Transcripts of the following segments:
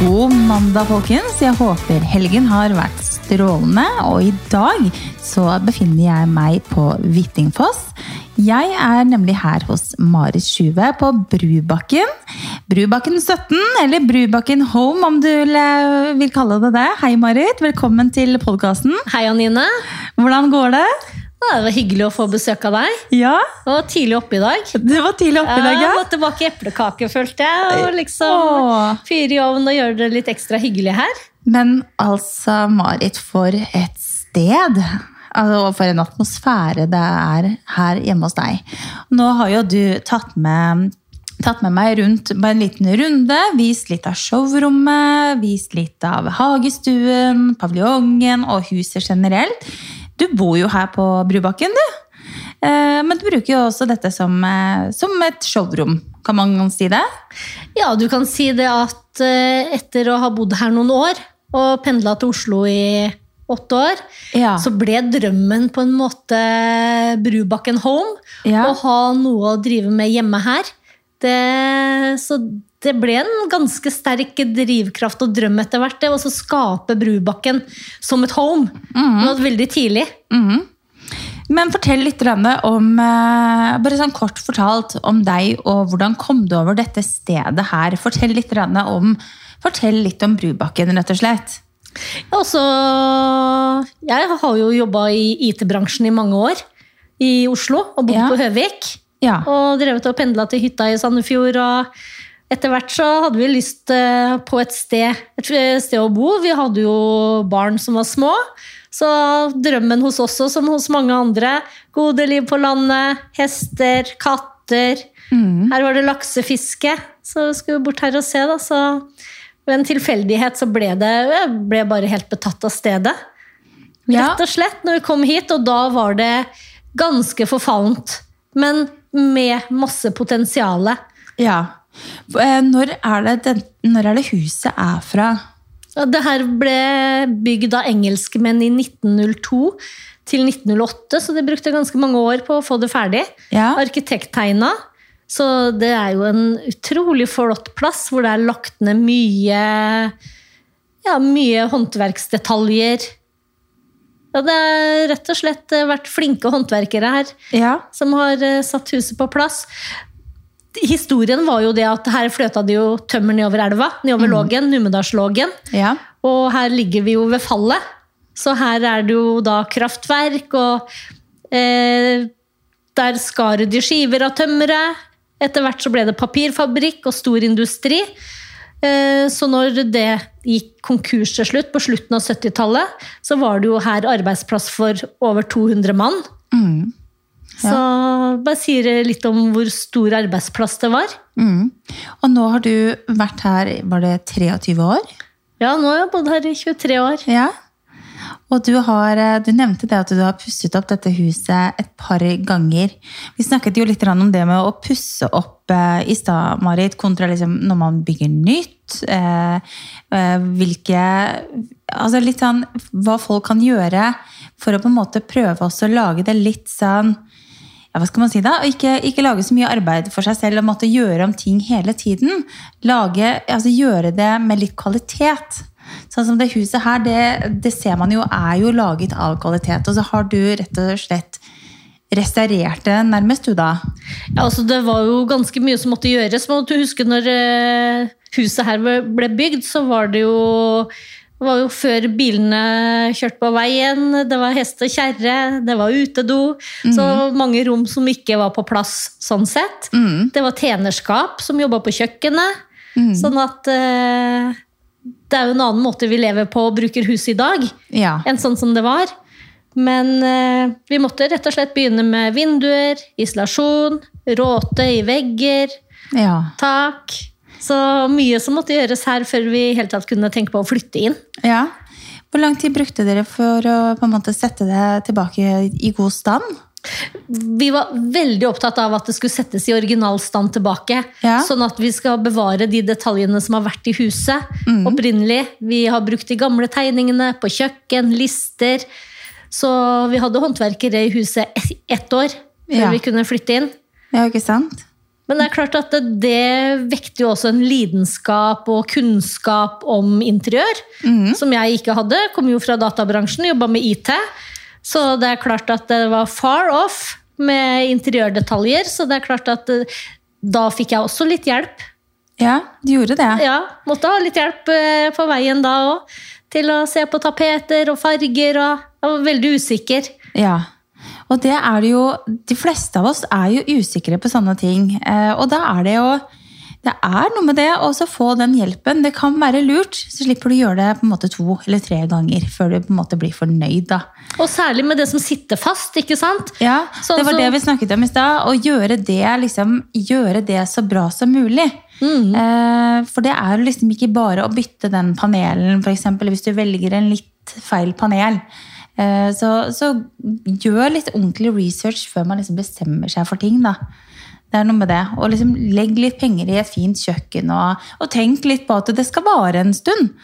God mandag, folkens. Jeg håper helgen har vært strålende. Og i dag så befinner jeg meg på Hvittingfoss. Jeg er nemlig her hos Marit Sjuve på Brubakken. Brubakken 17, eller Brubakken Home om du vil kalle det det. Hei, Marit. Velkommen til podkasten. Hei, Anine. Hvordan går det? Det var hyggelig å få besøk av deg. Ja, Det var tidlig oppe i dag. Det var tidlig oppe i dag, Ja, Jeg måtte bake eplekake, følte jeg. Og liksom fyre i ovnen og gjøre det litt ekstra hyggelig her. Men altså, Marit, for et sted! Altså, og for en atmosfære det er her hjemme hos deg. Nå har jo du tatt med, tatt med meg rundt på en liten runde. Vist litt av showrommet, vist litt av hagestuen, paviljongen og huset generelt. Du bor jo her på Brubakken, du. Eh, Men du bruker jo også dette som, eh, som et showrom, kan man si det? Ja, du kan si det at eh, etter å ha bodd her noen år og pendla til Oslo i åtte år, Ja. så ble drømmen på en måte Brubakken Home. Ja. Å ha noe å drive med hjemme her. Det, så det ble en ganske sterk drivkraft og drøm etter hvert. Det å skape Brubakken som et home. Det var veldig tidlig. Mhm. Men fortell litt om, eh, bare sånn kort fortalt, om deg, og hvordan kom du over dette stedet her? Fortell litt om, fortell litt om Brubakken, rett og slett. Og så, jeg har jo jobba i IT-bransjen i mange år i Oslo og bodd Ja. på Høvik. Ja. Og drevet og pendla til hytta i Sandefjord. og etter hvert så hadde vi lyst eh, på et sted, et sted å bo. Vi hadde jo barn som var små. Så drømmen hos oss også, som hos mange andre, gode liv på landet, hester, katter. Her var det laksefiske, så skulle vi bort her og se. da, så ved en tilfeldighet så ble det jeg ble bare helt betatt av stedet. Rett og slett, når vi kom hit, og da var det ganske forfallent. Men med masse potensial. ja. Eh, Når er, det den, når er det huset er fra? Det her ble bygd av engelskmenn i 1902 til 1908, så de brukte ganske mange år på å få det ferdig. Ja. Arkitekttegna. Så det er jo en utrolig flott plass, hvor det er lagt ned mye, ja, mye håndverksdetaljer. Ja, det har rett og slett eh, vært flinke håndverkere her Ja. som har eh, satt huset på plass. Historien var jo det at her fløta det jo tømmer nedover elva, nedover Lågen, Numedalslågen. Ja. Og her ligger vi jo ved fallet. Så her er det jo da kraftverk, og eh, der skar de skiver av tømmeret. Etter hvert så ble det papirfabrikk og stor industri. Eh, så når det gikk konkurs til slutt, på slutten av 70-tallet, så var det jo her arbeidsplass for over 200 mann. Mm. Så bare sier litt om hvor stor arbeidsplass det var. Mm. Og nå har du vært her, var det 23 år? Ja, nå har jeg bodd her i 23 år. Ja. Og du, har, eh, du nevnte det at du har pusset opp dette huset et par ganger. Vi snakket jo litt om det med å pusse opp eh, i stad, Marit, kontra liksom når man bygger nytt. Eh, hvilke Altså litt sånn hva folk kan gjøre for å på en måte prøve også å lage det litt sånn ja, hva skal man si da? Ikke, ikke lage så mye arbeid for seg selv og måtte gjøre om ting hele tiden. Lage, altså Gjøre det med litt kvalitet. Sånn som det huset her, det, det ser man jo er jo laget av kvalitet. Og så har du rett og slett restaurert det nærmest, du da. Ja, altså Det var jo ganske mye som måtte gjøres. Men du husker når eh, huset her ble bygd, så var det jo det var jo før bilene kjørte på veien, det var hest og kjerre, det var utedo. Så mange rom som ikke var på plass sånn sett. Det var tjenerskap som jobba på kjøkkenet. Sånn at eh, det er jo en annen måte vi lever på og bruker huset i dag, Ja. enn sånn som det var. Men eh, vi måtte rett og slett begynne med vinduer, isolasjon, råte i vegger, Ja. tak. Så mye som måtte gjøres her før vi helt tatt kunne tenke på å flytte inn. ja. Hvor lang tid brukte dere for å på en måte sette det tilbake i god stand? Vi var veldig opptatt av at det skulle settes i originalstand tilbake. Ja. Sånn at vi skal bevare de detaljene som har vært i huset opprinnelig. Vi har brukt de gamle tegningene på kjøkken, lister. Så vi hadde håndverkere i huset ett år før Ja. vi kunne flytte inn. Ja, ikke sant? Men det er klart at det, det vekter jo også en lidenskap og kunnskap om interiør. Som jeg ikke hadde. Kom jo fra databransjen, jobba med IT. Så det er klart at det var far off med interiørdetaljer. Så det er klart at det, da fikk jeg også litt hjelp. Ja, du gjorde det. Ja, Måtte ha litt hjelp eh, på veien da òg. Til å se på tapeter og farger. og Jeg var veldig usikker. Ja. Og det er det jo De fleste av oss er jo usikre på sånne ting. Eh, Og da er det jo Det er noe med det å få den hjelpen. Det kan være lurt. Så slipper du gjøre det på en måte to eller tre ganger før du på en måte blir fornøyd. da. Og særlig med det som sitter fast. ikke sant? Ja, Sånn Det var det vi snakket om i stad. Å gjøre det, liksom, gjøre det så bra som mulig. Mm. Eh, for det er jo liksom ikke bare å bytte den panelen, f.eks. hvis du velger en litt feil panel. Eh, så, så gjør litt ordentlig research før man liksom bestemmer seg for ting. da. Det er noe med det. Og liksom legg litt penger i et fint kjøkken, og, og tenk litt på at det skal vare en stund.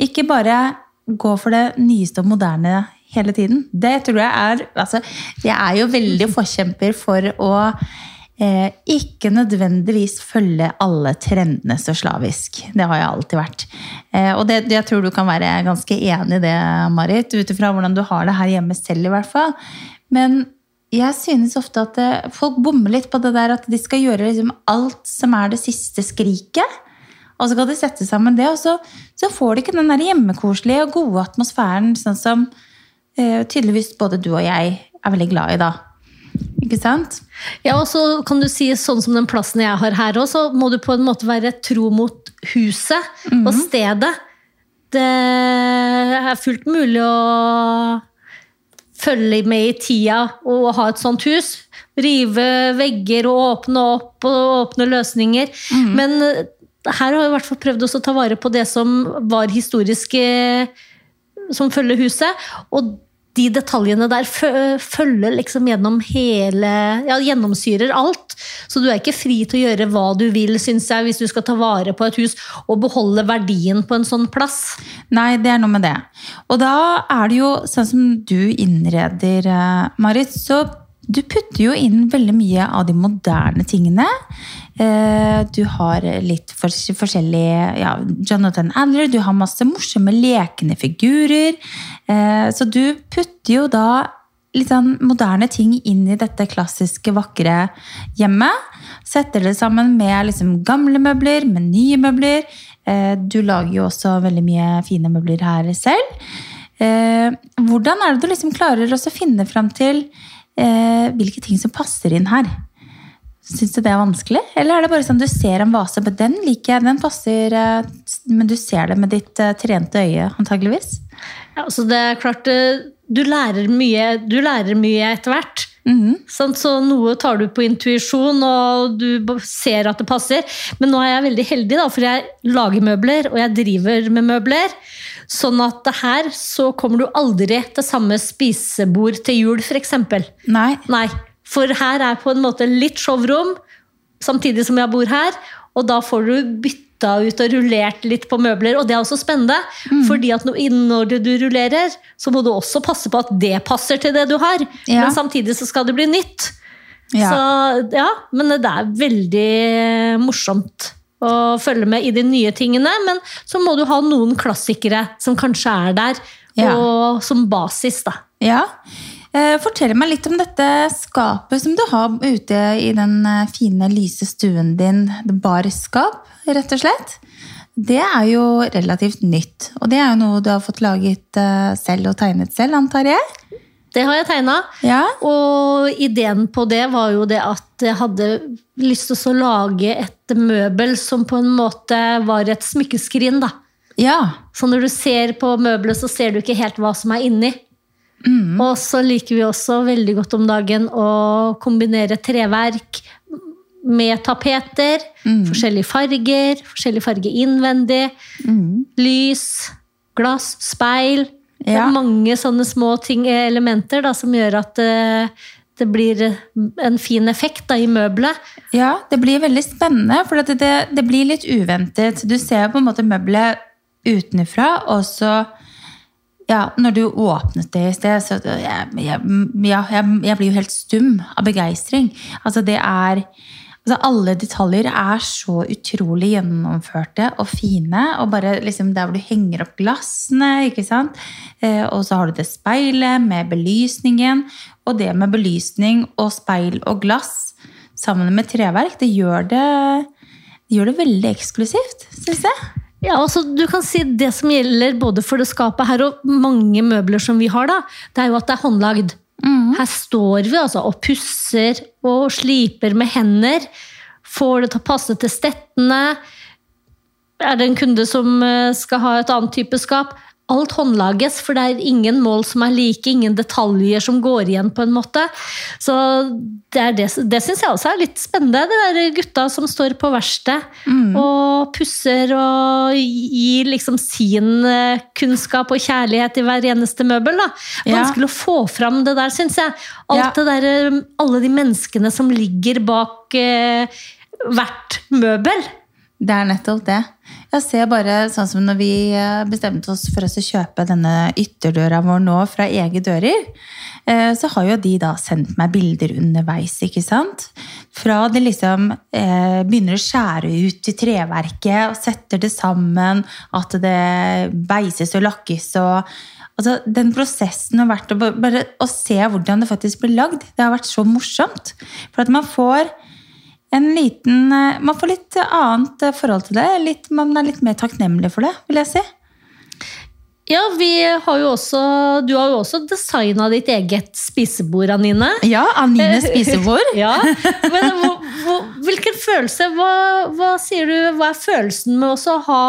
Ikke bare gå for det nyeste og moderne hele tiden. Det tror jeg er altså, Jeg er jo veldig forkjemper for å eh, ikke nødvendigvis følge alle trendene så slavisk. Det har jeg alltid vært. Eh, og det, jeg tror du kan være ganske enig i det, Marit, ut ifra hvordan du har det her hjemme selv, i hvert fall. Men jeg synes ofte at eh, folk bommer litt på det der at de skal gjøre liksom alt som er det siste skriket. Og så skal de sette sammen det, og så, så får de ikke den der hjemmekoselige og gode atmosfæren sånn som eh, tydeligvis både du og jeg er veldig glad i, da. Ikke sant? Ja, og så kan du si sånn som den plassen jeg har her òg, så må du på en måte være tro mot huset og stedet. Det er fullt mulig å følge med i tida og ha et sånt hus. Rive vegger og åpne opp og åpne løsninger. Men eh, her har vi i hvert fall prøvd å ta vare på det som var historisk eh, som følger huset. Og de detaljene der følger liksom gjennom hele Ja, gjennomsyrer alt. Så du er ikke fri til å gjøre hva du vil, syns jeg, hvis du skal ta vare på et hus og beholde verdien på en sånn plass. Nei, det er noe med det. Og da er det jo sånn som du innreder, eh, Marit, så du putter jo inn veldig mye av de moderne tingene. Eh, Du har litt fors- forskjellige ja, Jonathan Adler, du har masse morsomme lekende figurer. Eh, Så du putter jo da litt sånn moderne ting inn i dette klassiske, vakre hjemmet. Setter det sammen med liksom gamle møbler, med nye møbler. Eh, Du lager jo også veldig mye fine møbler her selv. Hvordan er det du liksom klarer å finne fram til hvilke ting som passer inn her? Syns du det er vanskelig? Eller er det bare sånn du ser en vase, men den liker jeg, den passer, eh, men du ser det med ditt eh, trente øye, antageligvis? Ja, så det er klart, eh, du lærer mye, du lærer mye etter hvert. Mm -hmm. Så noe tar du på intuisjon, og du ser at det passer. Men nå er jeg veldig heldig, da, for jeg lager møbler, og jeg driver med møbler. Sånn at her så kommer du aldri til samme spisebord til jul, f.eks. Nei. Nei, for her er på en måte litt showrom, samtidig som jeg bor her. Og da får du bytta ut og rullert litt på møbler, og det er også spennende. fordi at når du rullerer, så må du også passe på at det passer til det du har. Ja. Men samtidig så skal det bli nytt. Ja. Så ja, men det er veldig morsomt å følge med i de nye tingene. Men så må du ha noen klassikere som kanskje er der, Ja. og som basis, da. Ja. Eh, Fortell meg litt om dette skapet som du har ute i den eh, fine, lyse stuen din. Det Barskap, rett og slett. Det er jo relativt nytt. Og det er jo noe du har fått laget eh, selv og tegnet selv, antar jeg? Det har jeg tegna. Ja. Og ideen på det var jo det at jeg hadde lyst til å lage et møbel som på en måte var et smykkeskrin. da. Ja. Så når du ser på møbelet, så ser du ikke helt hva som er inni. Og så liker vi også veldig godt om dagen å kombinere treverk med tapeter. Forskjellige farger, forskjellig farge innvendig. Lys, glass, speil. Det er mange sånne små ting, elementer da, som gjør at eh, det blir en fin effekt da, i møbelet. Ja, det blir veldig spennende, for det, det, det blir litt uventet. Du ser på en måte møbelet utenfra, og så ja, når du åpnet det i sted, så jeg, jeg, jeg, jeg blir jo helt stum av begeistring. Altså, det er Altså, alle detaljer er så utrolig gjennomførte og fine. Og bare liksom der hvor du henger opp glassene, ikke sant. Eh, og så har du det speilet med belysningen. Og det med belysning og speil og glass sammen med treverk, det gjør det, det, gjør det veldig eksklusivt, syns jeg. Ja, altså du kan si Det som gjelder både for det skapet her og mange møbler som vi har, da, det er jo at det er håndlagd. Her står vi altså og pusser og sliper med hender. Får det til å passe til stettene. Er det en kunde som eh, skal ha et annet type skap? Alt håndlages, for det er ingen mål som er like, ingen detaljer som går igjen. på en måte. Så Det, det, det syns jeg også er litt spennende. Det der gutta som står på verksted og pusser og gir liksom sin eh, kunnskap og kjærlighet i hver eneste møbel. da. Ja. Vanskelig å få fram det der, syns jeg. Alt Ja. det der, eh, alle de menneskene som ligger bak eh, hvert møbel. Det er nettopp det. Jeg ser bare sånn som når vi eh, bestemte oss for oss å kjøpe denne ytterdøra vår nå fra Ege dører, eh, så har jo de da sendt meg bilder underveis, ikke sant? Fra det liksom eh, begynner å skjære ut i treverket og setter det sammen, at det beises og lakkes og Altså, den prosessen har vært å, bare, å se hvordan det faktisk blir lagd, det har vært så morsomt. For at man får en liten eh, Man får litt annet eh, forhold til det. Litt, man er litt mer takknemlig for det, vil jeg si. Ja, vi har jo også, Du har jo også designa ditt eget spisebord, Anine. Ja, Anines spisebord. Ja, men hvor, hvor, Hvilken følelse hva, hva sier du, hva er følelsen med å ha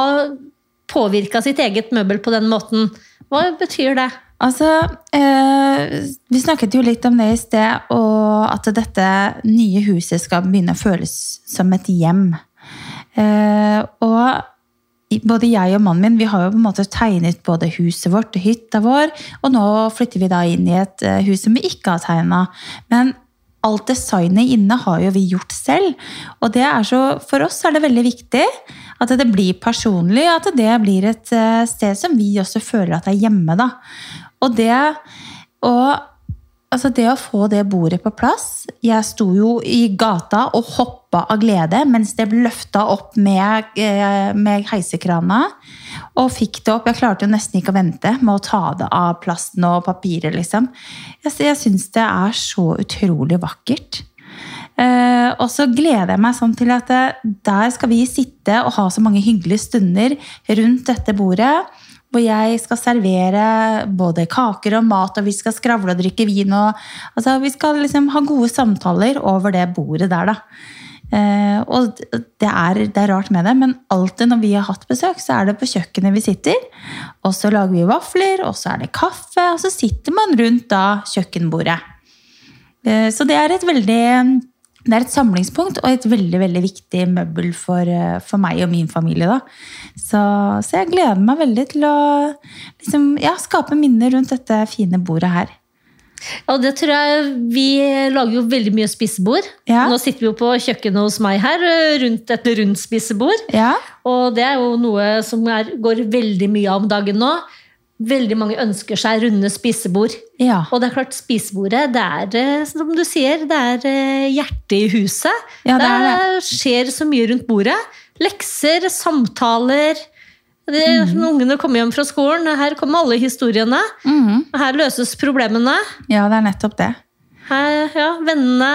påvirka sitt eget møbel på den måten? Hva betyr det? Altså, eh, Vi snakket jo litt om det i sted, og at dette nye huset skal begynne å føles som et hjem. Eh, og både jeg og mannen min vi har jo på en måte tegnet både huset vårt og hytta vår, og nå flytter vi da inn i et eh, hus som vi ikke har tegna. Men alt designet inne har jo vi gjort selv. Og det er så, for oss er det veldig viktig at det blir personlig, at det blir et eh, sted som vi også føler at er hjemme. da. Og det, og, altså det å få det bordet på plass Jeg sto jo i gata og hoppa av glede mens det ble løfta opp med, eh, med heisekrana. Og fikk det opp. Jeg klarte jo nesten ikke å vente med å ta det av plasten og papiret. liksom. Jeg, jeg syns det er så utrolig vakkert. Eh, og så gleder jeg meg sånn til at eh, der skal vi sitte og ha så mange hyggelige stunder rundt dette bordet. Hvor jeg skal servere både kaker og mat, og vi skal skravle og drikke vin. Og, altså, vi skal liksom ha gode samtaler over det bordet der, da. Eh, og det er, det er rart med det, men alltid når vi har hatt besøk, så er det på kjøkkenet vi sitter. Og så lager vi vafler, og så er det kaffe, og så sitter man rundt da kjøkkenbordet. Eh, Så det er et veldig det er et samlingspunkt og et veldig veldig viktig møbel for, eh, for meg og min familie. Da. Så, så jeg gleder meg veldig til å liksom, ja, skape minner rundt dette fine bordet her. Ja, det tror jeg Vi lager jo veldig mye spisebord. Ja. Nå sitter vi jo på kjøkkenet hos meg her eh, rundt et rundt spisebord. Ja, Og det er jo noe som er, går veldig mye av om dagen nå. Veldig mange ønsker seg runde spisebord. ja. Og det er klart, spisebordet, det er eh, som du sier, det er eh, hjertet i huset. Ja, det er det skjer så mye rundt bordet. Lekser, samtaler. Det, mm. Når ungene kommer hjem fra skolen, her kommer alle historiene. Mm. Her løses problemene. ja, det er nettopp det. Her, ja, vennene.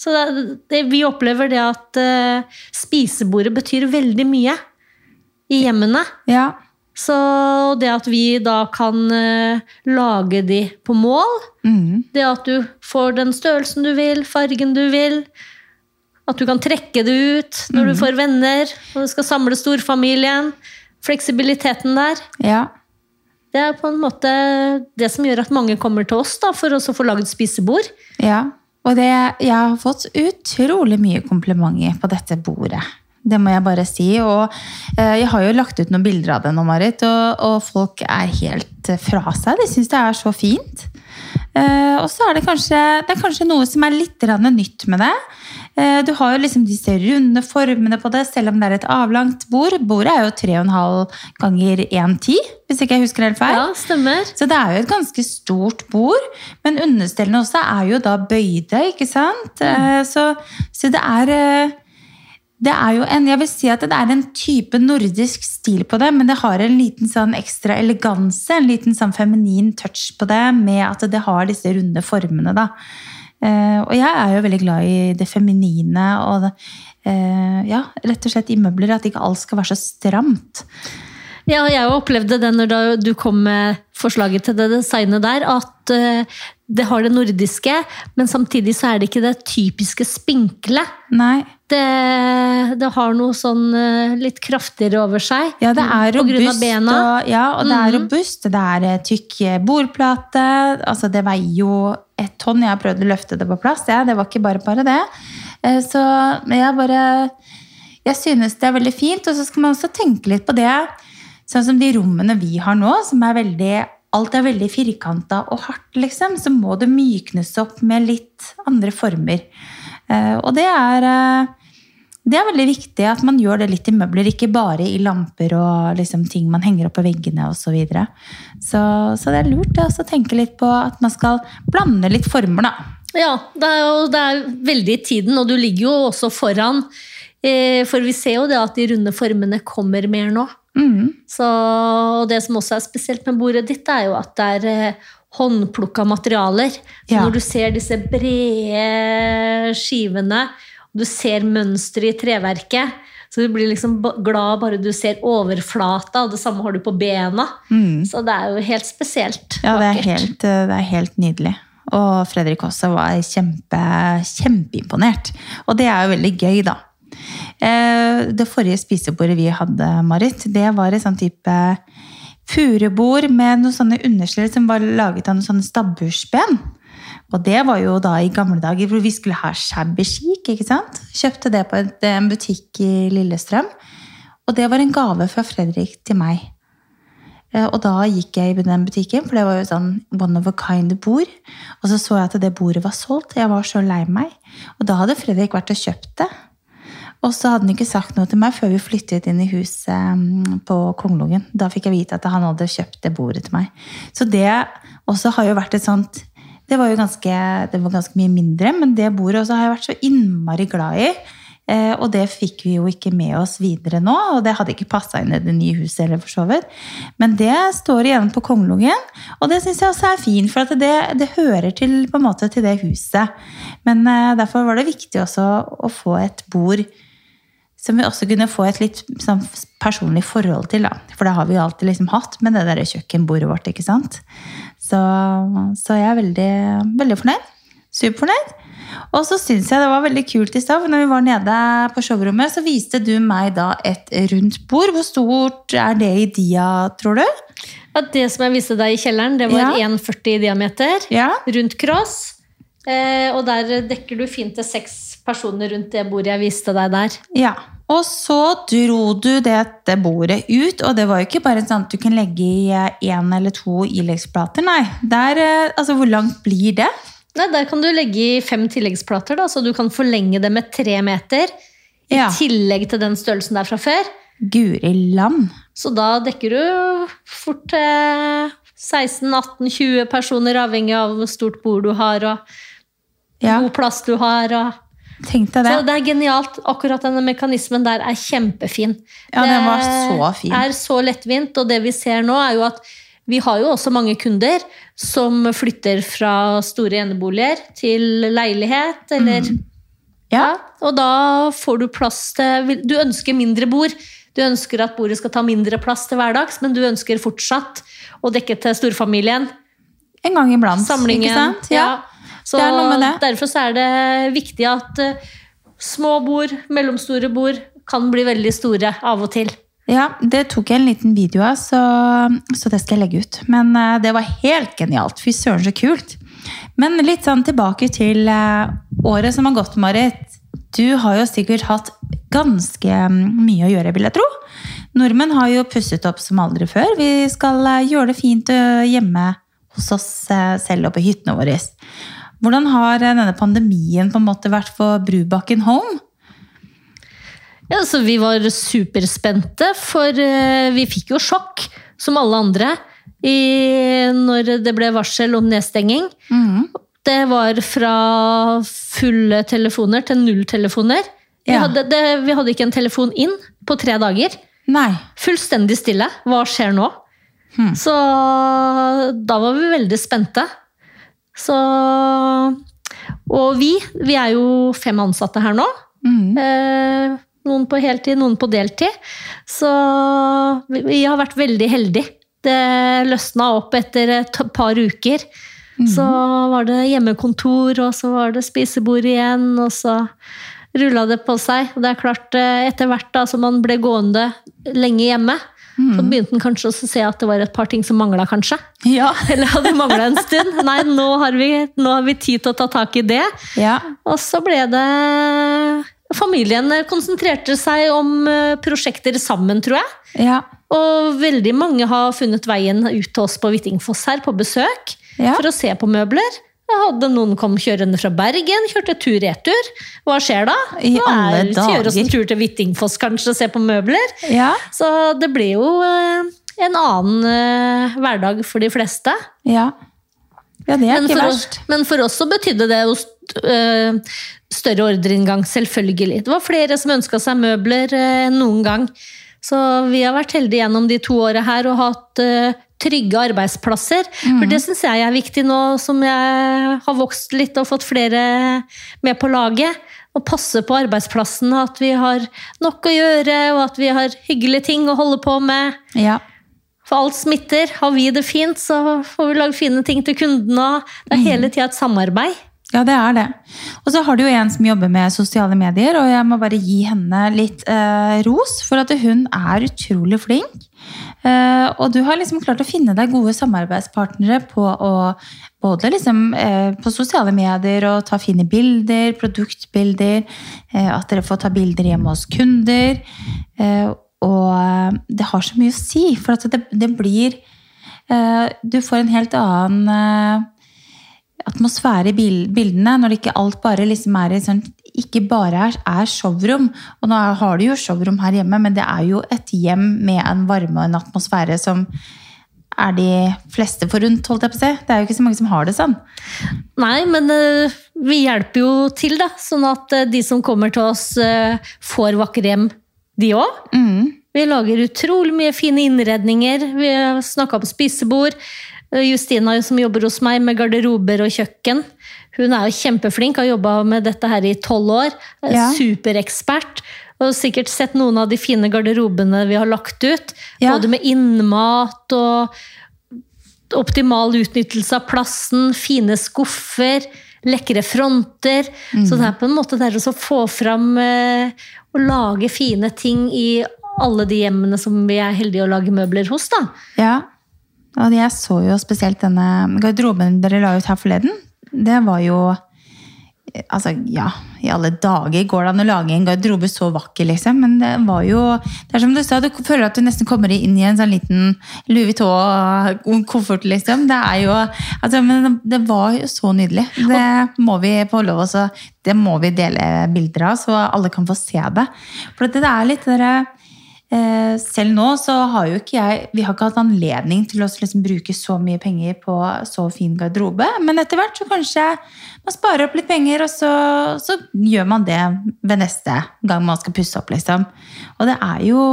Så det, det, vi opplever det at uh, spisebordet betyr veldig mye i hjemmene. Ja, Så det at vi da kan eh, lage de på mål, mm. det at du får den størrelsen du vil, fargen du vil, at du kan trekke det ut når du får venner, og du skal samle storfamilien, fleksibiliteten der, ja. det er på en måte det som gjør at mange kommer til oss da, for å få laget spisebord. ja. Og det, jeg har fått utrolig mye komplimenter på dette bordet. Det må jeg bare si. Og eh, jeg har jo lagt ut noen bilder av det nå, Marit, og, og folk er helt eh, fra seg. De syns det er så fint. Eh, og så er det kanskje, det er kanskje noe som er litt nytt med det. Du har jo liksom disse runde formene på det, selv om det er et avlangt bord. Bordet er jo 3,5 ganger 1,10, hvis ikke jeg husker helt feil. Ja, stemmer. Så det er jo et ganske stort bord, men understellene også er jo da bøyde, ikke sant? Mm. Så, så det er det er jo en, jeg vil si at det er en type nordisk stil på det, men det har en liten sånn ekstra eleganse, en liten sånn feminin touch på det, med at det har disse runde formene, da. Uh, og jeg er jo veldig glad i det feminine, og det, uh, ja, rett og slett i møbler, at ikke alt skal være så stramt. Ja, jeg opplevde det når du kom med forslaget til det designet der, at eh, det har det nordiske, men samtidig så er det ikke det typiske spinkle. Nei. Det, det har noe sånn eh, litt kraftigere over seg. Ja, det er av robust. bena. Og, ja, og det er Mhm. robust. Det er eh, tykk eh, bordplate. Altså, det veier jo ett tonn. Jeg har prøvd å løfte det på plass. Ja, det var ikke bare bare det. Så jeg bare Jeg synes det er veldig fint. Og så skal man også tenke litt på det. Sånn som de rommene vi har nå, som er veldig Alt er veldig firkanta og hardt, liksom. Så må det myknes opp med litt andre former. Eh, Og det er eh, det er veldig viktig at man gjør det litt i møbler, ikke bare i lamper og liksom ting man henger opp på veggene osv. Så, så Så det er lurt å tenke litt på at man skal blande litt former, da. Ja, det er, jo, det er veldig i tiden, og du ligger jo også foran. Eh, For vi ser jo det at de runde formene kommer mer nå. Mm. Så, og det som også er spesielt med bordet ditt, er jo at det er eh, håndplukka materialer. Så Ja. når du ser disse brede skivene, og du ser mønsteret i treverket, så du blir liksom glad bare du ser overflata, og det samme har du på bena. Mm. Så det er jo helt spesielt Ja, det er, helt, eh, det er helt nydelig. Og Fredrik også var kjempe, kjempeimponert. Og det er jo veldig gøy, da. Eh, Det forrige spisebordet vi hadde, Marit, det var et sånn type furubord med noen sånne understell som var laget av noen sånne stabbursben. Og det var jo da i gamle dager hvor vi skulle ha shabby chic, ikke sant? Kjøpte det på en butikk i Lillestrøm. Og det var en gave fra Fredrik til meg. Eh, Og da gikk jeg i den butikken, for det var jo sånn one of a kind-bord. Og så så jeg at det bordet var solgt. Jeg var så lei meg. Og da hadde Fredrik vært og kjøpt det. Og så hadde han ikke sagt noe til meg før vi flyttet inn i huset mm, på Kongelungen. Da fikk jeg vite at han hadde kjøpt det bordet til meg. Så det også har jo vært et sånt Det var jo ganske, var ganske mye mindre, men det bordet også har jeg vært så innmari glad i. Eh, og det fikk vi jo ikke med oss videre nå, og det hadde ikke passa inn i det nye huset eller for så vidt. Men det står igjen på Kongelungen, og det syns jeg også er fint, for det, det hører til, på en måte, til det huset. Men eh, derfor var det viktig også å få et bord som vi også kunne få et litt sånn personlig forhold til. Da. For det har vi jo alltid liksom hatt med det der kjøkkenbordet vårt. ikke sant? Så, så jeg er veldig, veldig fornøyd. Superfornøyd. Og så syns jeg det var veldig kult i stad, for når vi var nede på showrommet, så viste du meg da et rundt bord. Hvor stort er det i dia, tror du? Ja, det som jeg viste deg i kjelleren, det var Ja. 1,40 i diameter. Ja. rundt cross. Eh, og der dekker du fint til seks personer rundt det bordet jeg viste deg der. Ja. Og så dro du dette bordet ut, og det var jo ikke bare sånn at du kan legge i én eller to ileggsplater, nei. Der, eh, altså, hvor langt blir det? Nei, Der kan du legge i fem tilleggsplater, da, så du kan forlenge det med tre meter. I Ja. tillegg til den størrelsen der fra før. Guri land. Så da dekker du fort eh, 16-18-20 personer, avhengig av hvor stort bord du har og Ja, god plass du har. Og... tenk deg Så det. det er genialt. Akkurat denne mekanismen der er kjempefin. Ja, den var så fin. Det er så lettvint, og det vi ser nå er jo at vi har jo også mange kunder som flytter fra store eneboliger til leilighet, eller Mm. Ja. Og da får du plass til Du ønsker mindre bord. Du ønsker at bordet skal ta mindre plass til hverdags, men du ønsker fortsatt å dekke til storfamilien. En gang iblant. Samlingen. Ikke sant? Ja. Ja. Så er derfor så er det viktig at uh, små bord, mellomstore bord, kan bli veldig store av og til. Ja, det tok jeg en liten video av, så, så det skal jeg legge ut. Men uh, det var helt genialt. Fy søren, så kult. Men litt sånn tilbake til uh, året som har gått, Marit. Du har jo sikkert hatt ganske mm, mye å gjøre, vil jeg tro. Nordmenn har jo pusset opp som aldri før. Vi skal gjøre det fint hjemme hos oss selv og på hyttene våre. Hvordan har eh, denne pandemien på en måte vært for Brubakken Home? Ja, så Vi var superspente, for eh, vi fikk jo sjokk, som alle andre, i, når det ble varsel om nedstenging. Mm. Det var fra fulle telefoner til null telefoner. Vi, Ja. hadde, det, vi hadde ikke en telefon inn på tre dager. Nei. Fullstendig stille. Hva skjer nå? Hmm. Så da var vi veldig spente. Så Og vi, vi er jo fem ansatte her nå. Mm. Eh, noen på heltid, noen på deltid. Så vi, vi har vært veldig heldige. Det løsna opp etter et par uker. Så var det hjemmekontor, og så var det spisebord igjen, og så rulla det på seg. Og det er klart, eh, etter hvert da, som man ble gående lenge hjemme, så begynte han kanskje å se at det var et par ting som mangla, kanskje. Ja. Eller hadde mangla en stund. Nei, nå har, vi, nå har vi tid til å ta tak i det. ja. Og så ble det Familien konsentrerte seg om eh, prosjekter sammen, tror jeg. Ja. Og veldig mange har funnet veien ut til oss på Hvittingfoss her på besøk for å se på møbler. Jeg hadde noen kom kjørende fra Bergen, kjørte tur-retur. Hva skjer da? I Nå alle er- Kjøre oss en tur til Hvittingfoss kanskje og se på møbler. Ja. Så det ble jo eh, en annen eh, hverdag for de fleste. ja. Ja, det er Men ikke verst. oss, men for oss så betydde det jo øh, større ordreinngang, selvfølgelig. Det var flere som ønska seg møbler enn noen gang. Så vi har vært heldige gjennom de to åra her og hatt trygge arbeidsplasser. For det syns jeg er viktig nå som jeg har vokst litt og fått flere med på laget. Å passe på arbeidsplassen, at vi har nok å gjøre og at vi har hyggelige ting å holde på med. Ja. For alt smitter. Har vi det fint, så får vi lage fine ting til kundene. Det er hele tida et samarbeid. Ja, det er det. Og så har du jo en som jobber med sosiale medier, og jeg må bare gi henne litt eh, ros, for at hun er utrolig flink. Eh, og du har liksom klart å finne deg gode samarbeidspartnere på å både liksom eh, på sosiale medier og ta fine bilder, produktbilder, eh, at dere får ta bilder hjemme hos kunder. Og det har så mye å si, for at det, det blir Du får en helt annen atmosfære i bildene, når ikke alt bare liksom er i sånn ikke bare er, er showrom. Og nå har du jo showrom her hjemme, men det er jo et hjem med en varme og en atmosfære som er de fleste forunt, holdt jeg på å si. Det er jo ikke så mange som har det sånn. Nei, men uh, vi hjelper jo til, da. Sånn at uh, de som kommer til oss, uh, får vakre hjem, de òg. Mm. Vi lager utrolig mye fine innredninger. Vi snakka på spisebord. Justina som jobber hos meg med garderober og kjøkken. Hun er jo kjempeflink, har jobba med dette her i tolv år. Ja. Superekspert. Og sikkert sett noen av de fine garderobene vi har lagt ut. Ja. Både med innmat og optimal utnyttelse av plassen, fine skuffer, lekre fronter. Så det er på en måte det å få fram eh, og lage fine ting i alle de hjemmene som vi er heldige å lage møbler hos. da. Ja. Og jeg så jo spesielt denne garderoben dere la ut her forleden. Det var jo Altså, ja, i alle dager går det an å lage en garderobe så vakker, liksom. Men det var jo Det er som du sa, du føler at du nesten kommer inn i en sånn liten Louis Vuitton-koffert, liksom. Det er jo Altså, men det var jo så nydelig. Det må vi få lov å Det må vi dele bilder av, så alle kan få se det. For det er litt det derre Eh, selv nå så har jo ikke jeg Vi har ikke hatt anledning til å liksom bruke så mye penger på så fin garderobe. Men etter hvert så kanskje man sparer opp litt penger, og så, så gjør man det ved neste gang man skal pusse opp, liksom. Og det er jo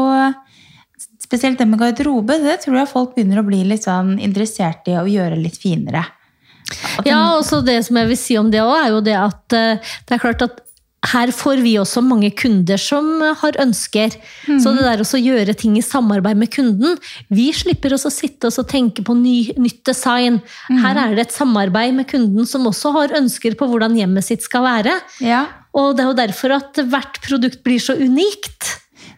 Spesielt det med garderobe, det tror jeg folk begynner å bli litt sånn interessert i å gjøre litt finere. Ja, og så det som jeg vil si om det òg, er jo det at eh, det er klart at her får vi også mange kunder som har ønsker. Så det der å gjøre ting i samarbeid med kunden Vi slipper oss å sitte og tenke på ny, nytt design. Her er det et samarbeid med kunden som også har ønsker på hvordan hjemmet sitt skal være. Ja. Og det er jo derfor at hvert produkt blir så unikt.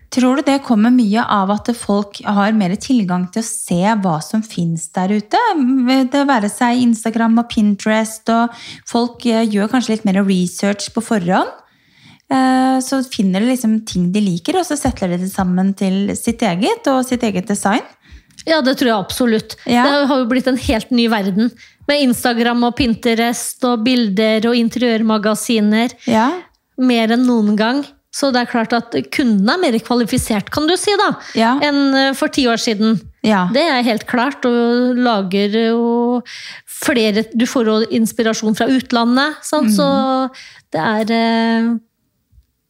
Tror du det kommer mye av at folk har mer tilgang til å se hva som finnes der ute? Det være seg Instagram og Pinterest, og folk eh, gjør kanskje litt mer research på forhånd. Eh, Så finner de liksom ting de liker, og så setter de det sammen til sitt eget og sitt eget design. Ja, det tror jeg absolutt. Ja. Det har jo blitt en helt ny verden. Med Instagram og Pinterest og bilder og interiørmagasiner. Ja. Mer enn noen gang. Så det er klart at kundene er mer kvalifisert, kan du si, da, Ja. enn eh, for ti år siden. ja. Det er helt klart, og lager jo flere Du får jo inspirasjon fra utlandet, sant? så det er eh,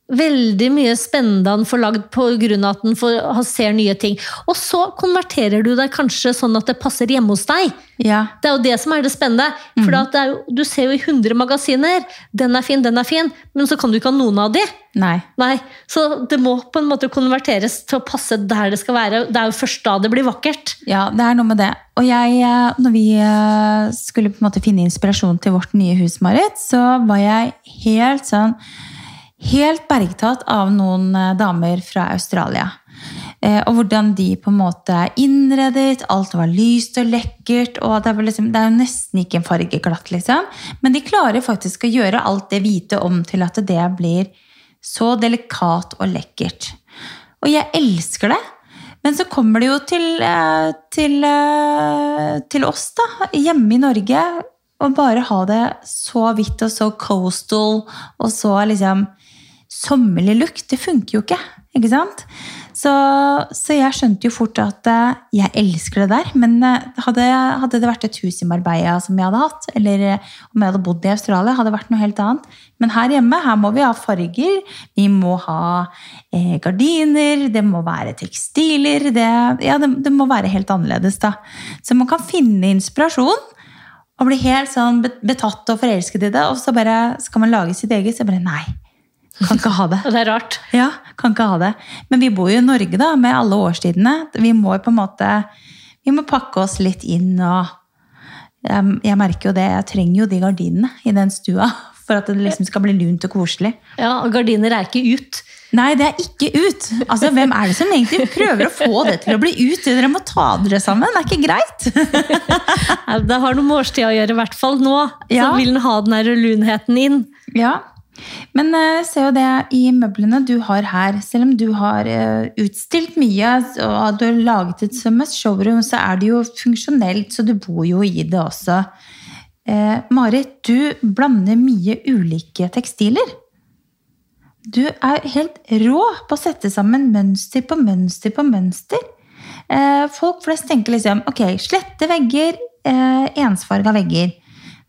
veldig mye spennende han får lagd pga. at han får, han ser nye ting. Og så konverterer du deg kanskje sånn at det passer hjemme hos deg. ja. Det er jo det som er det spennende. For at det jo, du ser jo i 100 magasiner. Den er fin, den er fin, men så kan du ikke ha noen av de. Nei. Nei, Så det må på en måte konverteres til å passe der det skal være. Det er jo først da det blir vakkert. Ja, det er noe med det. Og jeg, eh, når vi eh, skulle på en måte finne inspirasjon til vårt nye hus, Marit, så var jeg helt sånn Helt bergtatt av noen eh, damer fra Australia. Eh, og hvordan de på en måte innredet. Alt var lyst og lekkert. og Det, er, liksom, det er jo nesten ikke en fargeglatt, liksom. Men de klarer faktisk å gjøre alt det hvite om til at det blir så delikat og lekkert. Og jeg elsker det. Men så kommer det jo til, eh, til, til oss, da, hjemme i Norge. og bare ha det så hvitt og så coastal og så liksom sommerlig lukt, Det funker jo ikke. Ikke sant? Så, så jeg skjønte jo fort at eh, jeg elsker det der. Men eh, hadde, hadde det vært et hus i Marbella som jeg hadde hatt, eller eh, om jeg hadde bodd i Australia, hadde det vært noe helt annet. Men her hjemme her må vi ha farger, vi må ha eh, gardiner, det må være tekstiler. Det, ja, det, det må være helt annerledes, da. Så man kan finne inspirasjon og bli helt sånn betatt og forelsket i det, og så bare skal man lage sitt eget. Så bare nei, kan ikke ha det. Det er rart. Ja, kan ikke ha det. Men vi bor jo i Norge da, med alle årstidene. Vi må på en måte vi må pakke oss litt inn. og jeg, jeg merker jo det, jeg trenger jo de gardinene i den stua for at det liksom skal bli lunt og koselig. Ja, og Gardiner er ikke ut. Nei, det er ikke ut! Altså, Hvem er det som egentlig prøver å få det til å bli ut? Dere må ta dere sammen, det er ikke greit! Det har noe med årstida å gjøre, i hvert fall nå. Ja. Så vil den ha den her lunheten inn. Ja, men uh, se jo det i møblene du har her. Selv om du har eh, utstilt mye og du har laget et som et showroom, så er det jo funksjonelt, så du bor jo i det også. Eh, Marit, du blander mye ulike tekstiler. Du er helt rå på å sette sammen mønster på mønster på mønster. Eh, folk flest tenker liksom ok, slette vegger, eh, ensfarga vegger.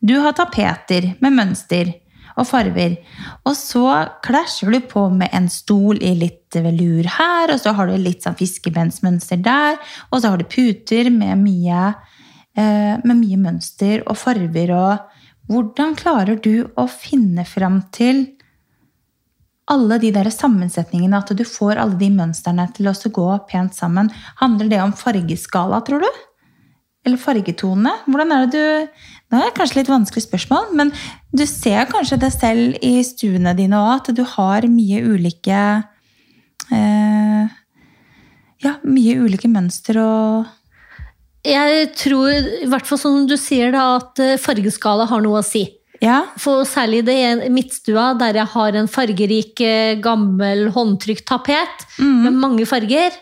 Du har tapeter med mønster og farver. Og så klasjer du på med en stol i litt velur her, og så har du litt sånn fiskebensmønster der, og så har du puter med mye, eh, med mye mønster og farver. Og hvordan klarer du å finne fram til alle de der sammensetningene, at du får alle de mønstrene til å gå pent sammen? Handler det om fargeskala, tror du? Eller fargetonene? Hvordan er det du Nå er det kanskje litt vanskelig spørsmål, men du ser kanskje det selv i stuene dine òg, at du har mye ulike eh, Ja, mye ulike mønster og Jeg tror, i hvert fall som du sier, da, at eh, fargeskala har noe å si. Ja. For særlig det i midtstua, der jeg har en fargerik, eh, gammel håndtrykt tapet med mange farger.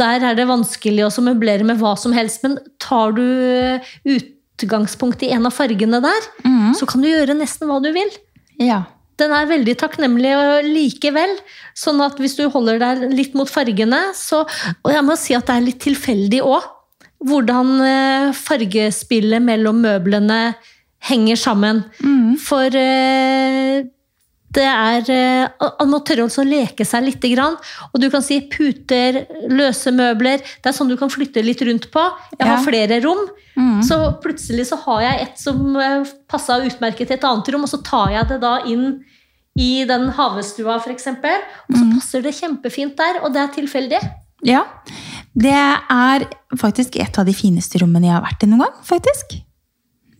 Der er det vanskelig å møblere med hva som helst, men tar du eh, utgangspunkt i en av fargene der, så kan du gjøre nesten hva du vil. ja. Den er veldig takknemlig likevel. Sånn at hvis du holder deg litt mot fargene, så Og jeg må si at det er litt tilfeldig òg. Hvordan eh, fargespillet mellom møblene henger sammen. For eh, det er Han Man må tørre å leke seg litt. Og du kan si puter, løse møbler. Det er sånn du kan flytte litt rundt på. Jeg har Ja. flere rom. Så plutselig så har jeg et som eh, passa utmerket til et annet rom, og så tar jeg det da inn i den havestua, f.eks. Og så passer det kjempefint der, og det er tilfeldig. Ja. Det er faktisk et av de fineste rommene jeg har vært i noen gang, faktisk.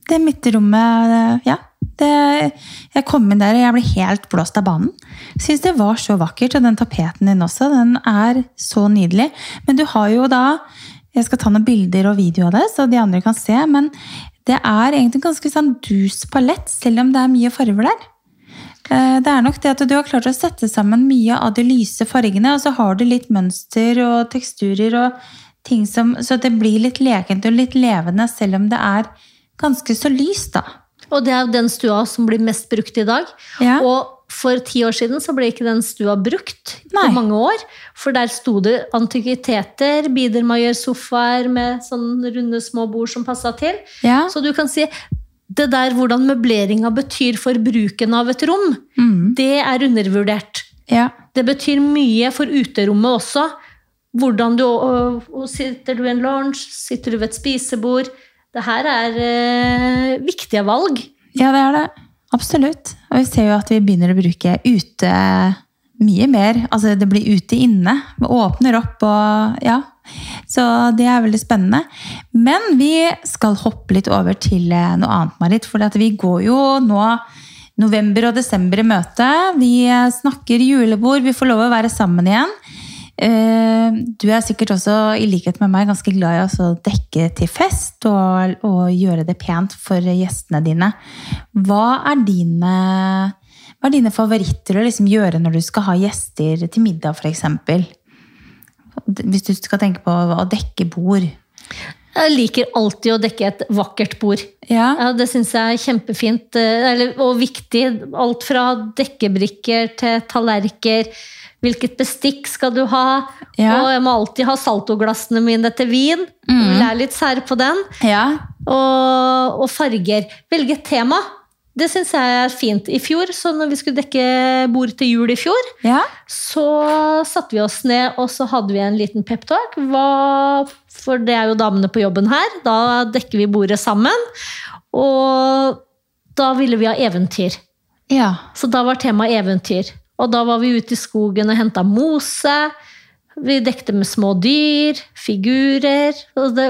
Det midtrommet, ja. Det, jeg kom inn der og jeg ble helt blåst av banen. Syns det var så vakkert, og den tapeten din også, den er så nydelig. Men du har jo da Jeg skal ta noen bilder og video av det, så de andre kan se. Men det er egentlig en ganske sånn dus palett, selv om det er mye farger der. Eh, Det er nok det at du har klart å sette sammen mye av de lyse fargene, og så har du litt mønster og teksturer, og ting som Så det blir litt lekent og litt levende, selv om det er ganske så lyst, da. Og det er jo den stua som blir mest brukt i dag. Ja. Og for ti år siden så ble ikke den stua brukt Nei. på mange år. For der sto det antikviteter, biedermeier-sofaer med sånne runde små bord som passa til. Ja. Så du kan si det der hvordan møbleringa betyr for bruken av et rom, Mm. det er undervurdert. ja. Det betyr mye for uterommet også. Hvordan du, og, og sitter du i en lounge, sitter du ved et spisebord? Det her er eh, viktige valg. Ja, det er det. Absolutt. Og vi ser jo at vi begynner å bruke ute mye mer. Altså det blir ute inne. Vi åpner opp og ja. Så det er veldig spennende. Men vi skal hoppe litt over til eh, noe annet, Marit. For vi går jo nå november og desember i møte. Vi eh, snakker julebord, vi får lov å være sammen igjen. Eh, Du er sikkert også, i likhet med meg, ganske glad i å dekke til fest og, og gjøre det pent for gjestene dine. Hva er dine, hva er dine favoritter å liksom gjøre når du skal ha gjester til middag, f.eks.? Hvis du skal tenke på å dekke bord. Jeg liker alltid å dekke et vakkert bord. Ja. Ja, Det syns jeg er kjempefint eh, eller, og viktig. Alt fra dekkebrikker til tallerker. Hvilket bestikk skal du ha? Ja. Og jeg må alltid ha saltoglassene mine til vin. Mm. Lær litt sær på den. ja. Og, og farger. Velge et tema. Det syns jeg er fint. I fjor, så når vi skulle dekke bord til jul i fjor, Ja. så satte vi oss ned og så hadde vi en liten peptalk. For det er jo damene på jobben her. Da dekker vi bordet sammen. Og da ville vi ha eventyr. ja. Så da var temaet eventyr. Og da var vi ute i skogen og henta mose. Vi dekte med små dyr, figurer. Og det,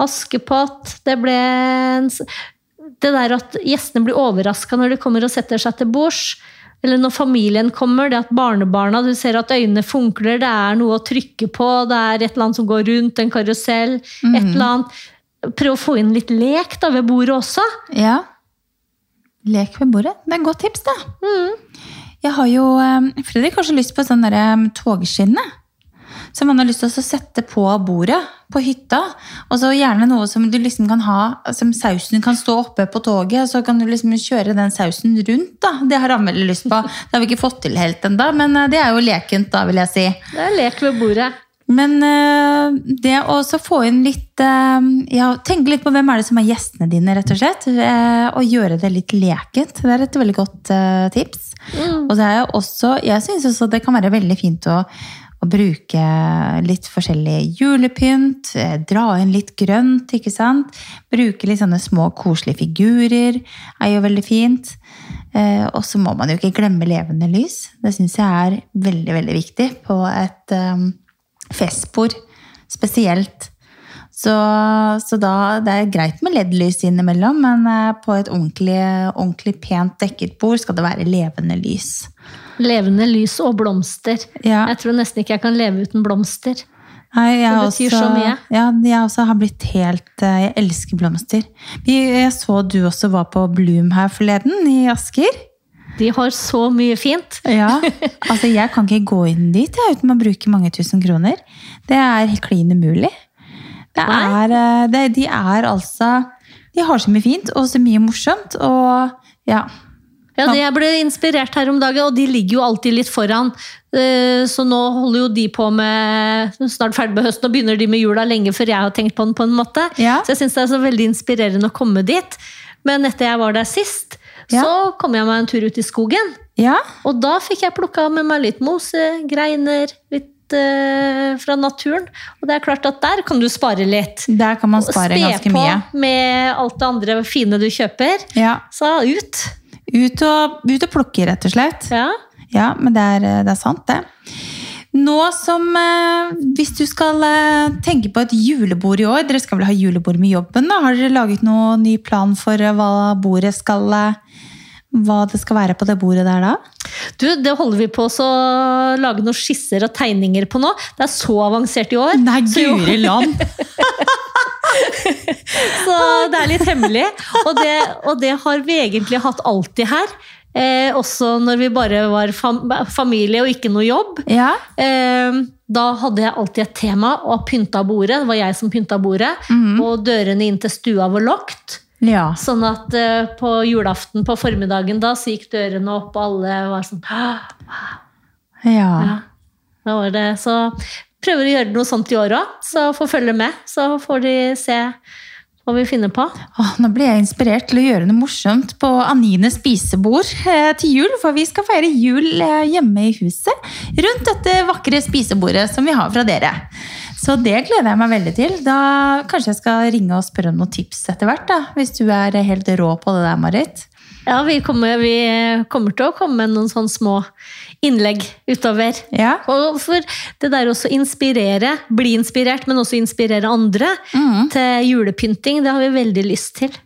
Askepott. Det ble en, Det der at gjestene blir overraska når de kommer og setter seg til bords. Eller når familien kommer, det at barnebarna du ser at øynene funkler, det er noe å trykke på, det er et eller annet som går rundt, en karusell. et eller annet. Prøv å få inn litt lek da ved bordet også. Ja. Lek ved bordet. Det er et godt tips, da. Mm. Jeg har jo, eh, Fredrik har så lyst på sånn derre togskinne. Som han har lyst til å sette på bordet på hytta. Og så gjerne noe som du liksom kan ha, som sausen kan stå oppe på toget. Så kan du liksom kjøre den sausen rundt. da. Det har han veldig lyst på. Det har vi ikke fått til helt ennå, men eh, det er jo lekent, da, vil jeg si. Det er lek ved bordet. Men eh, det å få inn litt eh, ja, Tenke litt på hvem er det som er gjestene dine, rett og slett. eh, og gjøre det litt lekent. Det er et veldig godt tips. Og det er også, jeg syns også det kan være veldig fint å, å bruke litt forskjellig julepynt. Dra inn litt grønt, ikke sant. Bruke litt sånne små koselige figurer er jo veldig fint. Eh, og så må man jo ikke glemme levende lys. Det syns jeg er veldig, veldig viktig på et eh, festbord spesielt. Så, så da, det er greit med LED-lys innimellom, men eh, på et ordentlig, ordentlig pent dekket bord skal det være levende lys. Levende lys og blomster. Ja. Jeg tror nesten ikke jeg kan leve uten blomster. Nei, Det betyr så mye. Ja, jeg også har blitt helt eh, Jeg elsker blomster. Jeg så du også var på Bloom her forleden, i Asker. De har så mye fint. Ja, altså Jeg kan ikke gå inn dit jeg, uten å bruke mange tusen kroner. Det er helt klin umulig. Det er, eh, det, de er altså De har så mye fint og så mye morsomt. Og ja. Ja, Jeg ble inspirert her om dagen, og de ligger jo alltid litt foran. Eh, Så nå holder jo de på med snart ferdig med høsten, og begynner de med jula lenge før jeg har tenkt på den. på en måte. Ja. Så jeg syns det er så veldig inspirerende å komme dit. Men etter jeg var der sist, Ja. så kom jeg meg en tur ut i skogen. ja. Og da fikk jeg plukka med meg litt mose, greiner, litt uh, fra naturen. Og det er klart at der kan du spare litt. Der kan man spare spe ganske på med alt det andre fine du kjøper. Ja. Så ut. Ut, og, ut og plukke, rett og slett. Ja. Ja, men det er, det er sant, det. Nå som eh, Hvis du skal eh, tenke på et julebord i år Dere skal vel ha julebord med jobben? da? Har dere laget noen ny plan for eh, hva bordet skal eh, Hva det skal være på det bordet der da? Du, Det holder vi på å lage noen skisser og tegninger på nå. Det er så avansert i år. Nei, guri land! så det er litt hemmelig. Og det, og det har vi egentlig hatt alltid her. Eh, også når vi bare var fam familie og ikke noe jobb. Ja. Eh, da hadde jeg alltid et tema og pynta bordet. Det var jeg som pynta bordet. Og dørene inn til stua var lukket. Ja. Sånn at uh, på julaften på formiddagen da, så gikk dørene opp, og alle var sånn Ja. ja, da var det. Så prøver å gjøre noe sånt i år òg, så får følge med. Så får de se hva vi finner på. Åh, nå blir jeg inspirert til å gjøre noe morsomt på Anines spisebord eh, til jul. For vi skal feire jul eh, hjemme i huset rundt dette vakre spisebordet som vi har fra dere. Så det gleder jeg meg veldig til. Da Kanskje jeg skal ringe og spørre om noen tips etter hvert. da, Hvis du er helt rå på det der, Marit. Ja, vi kommer, vi kommer til å komme med noen sånne små innlegg utover. Ja. Og for det der også inspirere, bli inspirert, men også inspirere andre til julepynting, det har vi veldig lyst til.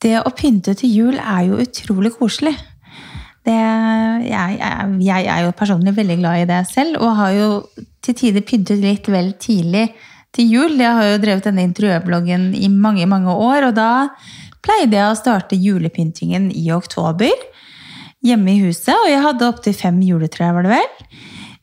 Det å pynte til jul er jo utrolig koselig. Det, jeg, jeg, jeg er jo personlig veldig glad i det selv, og har jo til tider pyntet litt vel tidlig til jul. Jeg har jo drevet denne interiørbloggen i mange, mange år, og da pleide jeg å starte julepyntingen i oktober hjemme i huset, og jeg hadde opptil fem juletrær, var det vel.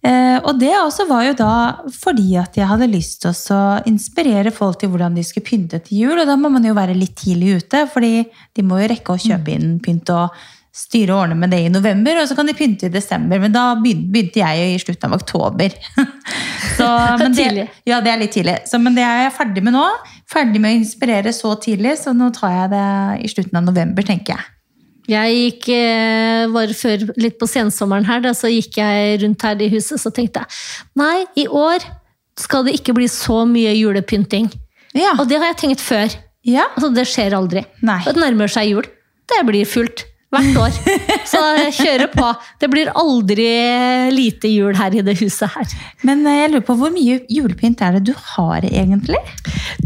Eh, og det også var jo da fordi at jeg hadde lyst til å inspirere folk til hvordan de skulle pynte til jul, og da må man jo være litt tidlig ute, fordi de må jo rekke å kjøpe inn pynt og styre og ordne med det i november, og så kan de pynte i desember, men da begynte jeg i slutten av oktober. så, men det, ja, det er litt tidlig. Så, men det er jeg ferdig med nå. Ferdig med å inspirere så tidlig, så nå tar jeg det i slutten av november, tenker jeg. Jeg gikk, eh, var før, litt på sensommeren her, da, så gikk jeg rundt her i huset, så tenkte jeg nei, i år skal det ikke bli så mye julepynting. Ja. Og det har jeg tenkt før. ja. Altså, det skjer aldri. Nei. Det nærmer seg jul. Det blir fullt. Hvert år. Så kjøre på. Det blir aldri lite jul her i det huset her. Men eh, jeg lurer på, hvor mye julepynt er det du har egentlig?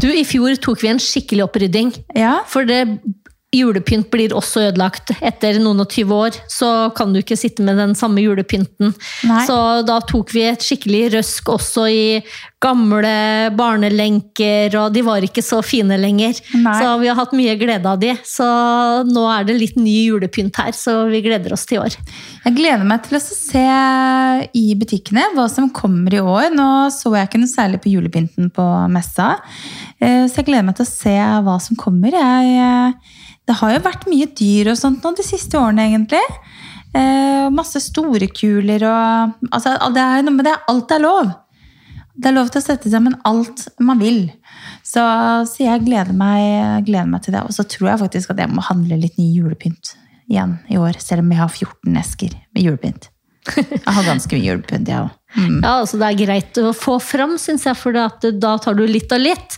Du, I fjor tok vi en skikkelig opprydding. Ja. For det, julepynt blir også ødelagt. Etter noen og tyve år så kan du ikke sitte med den samme julepynten. Nei. Så da tok vi et skikkelig røsk også i gamle barnelenker, og de var ikke så fine lenger. Nei. Så vi har hatt mye glede av de. Så nå er det litt ny julepynt her, så vi gleder oss til i år. Jeg gleder meg til å se i butikkene hva som kommer i år. Nå så jeg ikke noe særlig på julepynten på messa, eh, så jeg gleder meg til å se hva som kommer. Jeg, eh, det har jo vært mye dyr og sånt nå de siste årene, egentlig. Eh, Masse store kuler og altså, det er noe med det. Alt er lov. Det er lov til å sette sammen alt man vil. Så, så jeg gleder meg, gleder meg til det. Og så tror jeg faktisk at jeg må handle litt ny julepynt igjen i år. Selv om jeg har 14 esker med julepynt. Jeg har ganske mye julepynt, jeg òg. Ja, altså Det er greit å få fram, syns jeg, for at da tar du litt og litt.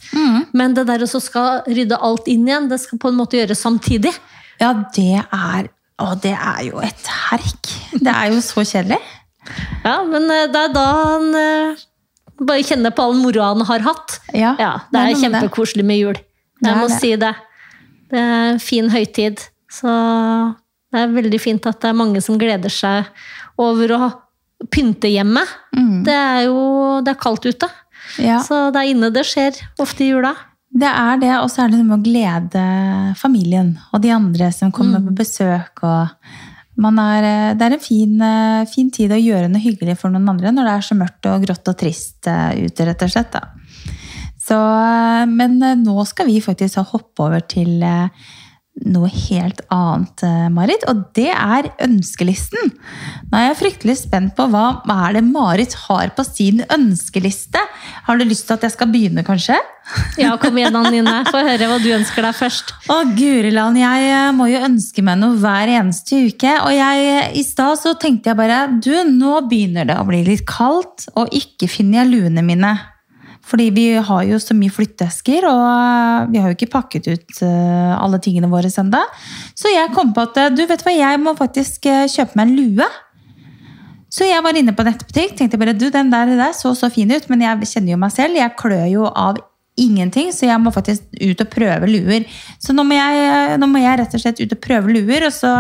Men det der å så skal rydde alt inn igjen, det skal på en måte gjøres samtidig. Ja, det er Å, det er jo et herk. Det er jo så kjedelig. Ja, Men eh, det er da han eh, bare kjenner på all moroa han har hatt. Ja, Ja, Det er kjempekoselig med jul. Jeg må det. si det. Det er en fin høytid. Så det er veldig fint at det er mange som gleder seg over å pynte hjemme. Det er jo det er kaldt ute. Mm. Ja, Så det er inne det skjer ofte i jula. det er det. Og så er det noe med å glede familien og de andre som kommer på besøk. og man er, det er en fin, eh, fin tid å gjøre noe hyggelig for noen andre når det er så mørkt og grått og trist eh, ute, rett og slett. Da. Så, eh, men eh, nå skal vi faktisk hoppe over til eh, noe helt annet, eh, Marit. Og det er ønskelisten. Nå er jeg fryktelig spent på hva, hva er det Marit har på sin ønskeliste. Har du lyst til at jeg skal begynne, kanskje? Ja, kom igjen, Anine. Få høre hva du ønsker deg først. Å, Guriland, jeg eh, må jo ønske meg noe hver eneste uke. Og jeg, i stad så tenkte jeg bare du, nå begynner det å bli litt kaldt, og ikke finner jeg luene mine. Fordi vi har jo så mye flytteesker, og eh, vi har jo ikke pakket ut eh, alle tingene våre ennå. Så jeg kom på at eh, du vet hva, jeg må faktisk kjøpe meg en lue. Så jeg var inne på nettbutikk, tenkte bare du, den der, der så så fin ut, men jeg kjenner jo meg selv, jeg klør jo av ingenting, så jeg må faktisk ut og prøve luer. Så nå må jeg, nå må jeg rett og slett ut og prøve luer, og så,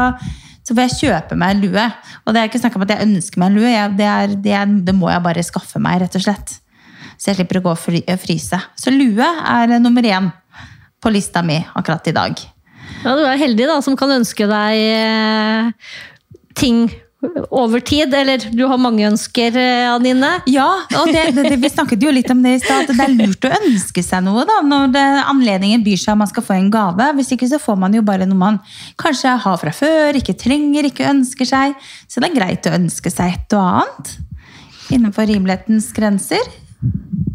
så får jeg kjøpe meg en lue. Og det er ikke snakk om at jeg ønsker meg en lue, jeg, det, er, det, er, det må jeg bare skaffe meg, rett og slett. Så jeg slipper å gå og fryse. Så lue er nummer én på lista mi akkurat i dag. Ja, du er heldig da, som kan ønske deg eh, ting over tid. Eller du har mange ønsker, eh, Anine. Ja, og det, det, vi snakket jo litt om det i stad. Det er lurt å ønske seg noe da, når det, anledningen byr seg og man skal få en gave. Hvis ikke så får man jo bare noe man kanskje har fra før, ikke trenger, ikke ønsker seg. Så det er greit å ønske seg et og annet. Innenfor rimelighetens grenser.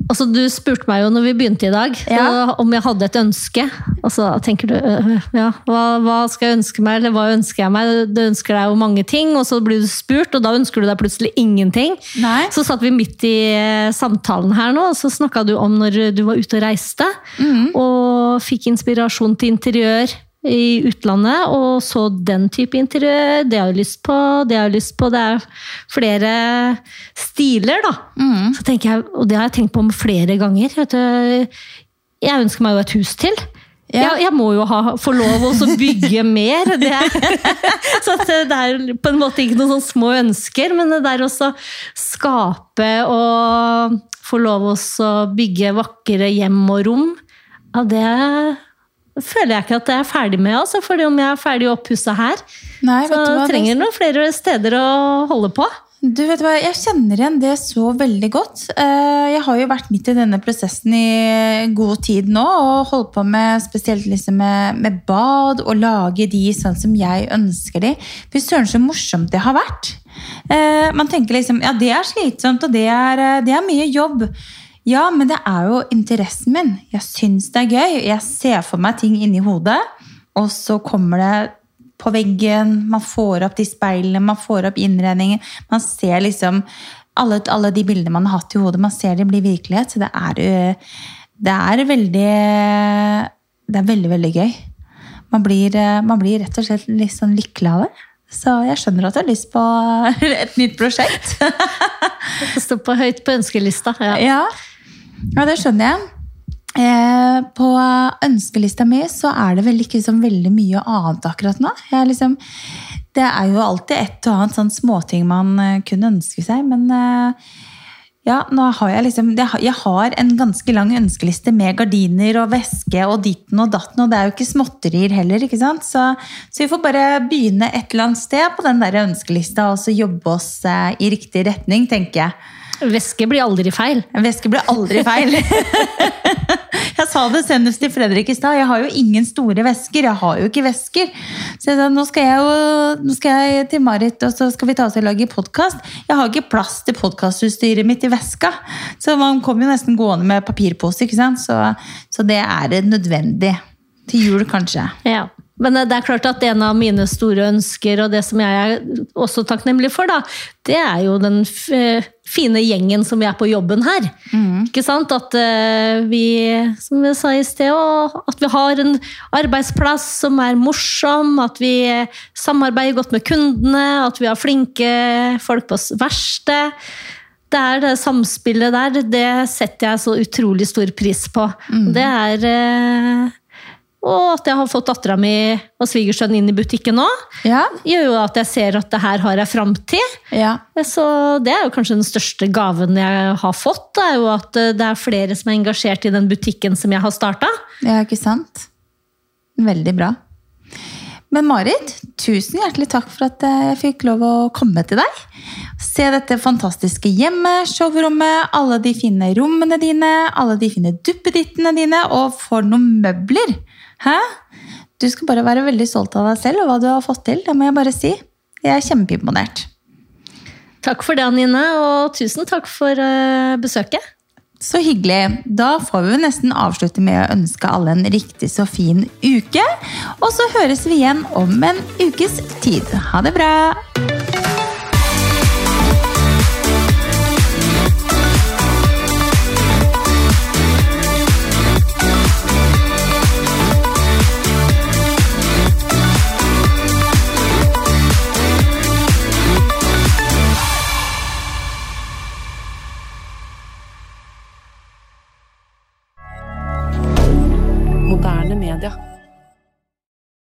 Altså, du spurte meg jo når vi begynte i dag, Ja. om jeg hadde et ønske. Og så tenker du øh, ja, hva, hva skal jeg ønske meg, eller hva ønsker jeg meg? Du ønsker deg jo mange ting, og så blir du spurt, og da ønsker du deg plutselig ingenting. Nei. Så satt vi midt i eh, samtalen her nå, og så snakka du om når du var ute og reiste, og fikk inspirasjon til interiør i utlandet, og så den type interiør. Det har jeg lyst på, det har jeg lyst på. Det er flere stiler, da. Så tenker jeg, og det har jeg tenkt på om flere ganger. Vet du, jeg ønsker meg jo et hus til. Ja. Jeg, jeg må jo ha, få lov å bygge mer. Det er, så det er på en måte ikke noen sånne små ønsker, men det der også skape og få lov å bygge vakre hjem og rom, ja, det føler jeg ikke at jeg er ferdig med. Altså, fordi om jeg er ferdig oppussa her, Nei, så hva, trenger jeg noen flere steder å holde på. Du vet hva, Jeg kjenner igjen det så veldig godt. Eh, Jeg har jo vært midt i denne prosessen i god tid nå og holdt på med spesielt liksom med, med bad og lage de sånn som jeg ønsker de. Fy søren, så morsomt det har vært. Eh, Man tenker liksom ja, det er slitsomt og det er, eh, det er mye jobb. Ja, men det er jo interessen min. Jeg syns det er gøy. Jeg ser for meg ting inni hodet, og så kommer det på veggen, man får opp de speilene, man får opp innredningen. Man ser liksom alle, alle de bildene man har hatt i hodet, man ser de blir virkelighet. Så det er, jo- det er veldig Det er veldig, veldig gøy. Man blir, eh, man blir rett og slett litt sånn lykkelig av det. Så jeg skjønner at du har lyst på et nytt prosjekt. Det står på høyt på ønskelista. Ja. Ja, ja det skjønner jeg. Eh, på ønskelista mi så er det vel ikke liksom veldig mye annet akkurat nå. Liksom, det er jo alltid et og annet sånn småting man eh, kunne ønske seg, men eh, ja, nå har jeg liksom Jeg har en ganske lang ønskeliste med gardiner og veske og ditten og datten, og det er jo ikke småtterier heller, ikke sant? Så, så vi får bare begynne et eller annet sted på den der ønskelista og så jobbe oss i riktig retning, tenker jeg. Væske blir aldri feil. Væske blir aldri feil. jeg sa det senest til Fredrik i stad. Jeg har jo ingen store vesker. Jeg har jo ikke vesker. Så jeg sa, nå skal jeg jo nå skal jeg til Marit, og så skal vi ta oss og lage podkast. Jeg har ikke plass til podkastutstyret mitt i veska. Så man kommer jo nesten gående med papirpose, ikke sant. Så, så det er nødvendig. Til jul, kanskje. Ja. Men det er klart at en av mine store ønsker, og det som jeg er også takknemlig for, da, det er jo den eh, fine gjengen som vi er på jobben her. Ikke sant? At eh, vi, som jeg sa i sted, at vi har en arbeidsplass som er morsom, at vi eh, samarbeider godt med kundene, at vi har flinke folk på verksted. Det er det samspillet der, det setter jeg så utrolig stor pris på. Det er eh, Og at jeg har fått dattera mi og svigersønnen inn i butikken nå, Ja. gjør jo at jeg ser at det her har jeg framtid. ja. Så det er jo kanskje den største gaven jeg har fått. Det er jo at eh, det er flere som er engasjert i den butikken som jeg har starta. Ja, ikke sant? Veldig bra. Men Marit, tusen hjertelig takk for at eh, jeg fikk lov å komme til deg. Se dette fantastiske hjemmet, showrommet, alle de fine rommene dine, alle de fine duppedittene dine, og for noen møbler! Hæ? Du skal bare være veldig stolt av deg selv og hva du har fått til. Det må jeg bare si. Jeg er kjempeimponert. Takk for det, Anine, og tusen takk for eh, besøket. Så hyggelig. Da får vi nesten avslutte med å ønske alle en riktig så fin uke. Og så høres vi igjen om en ukes tid. Ha det bra!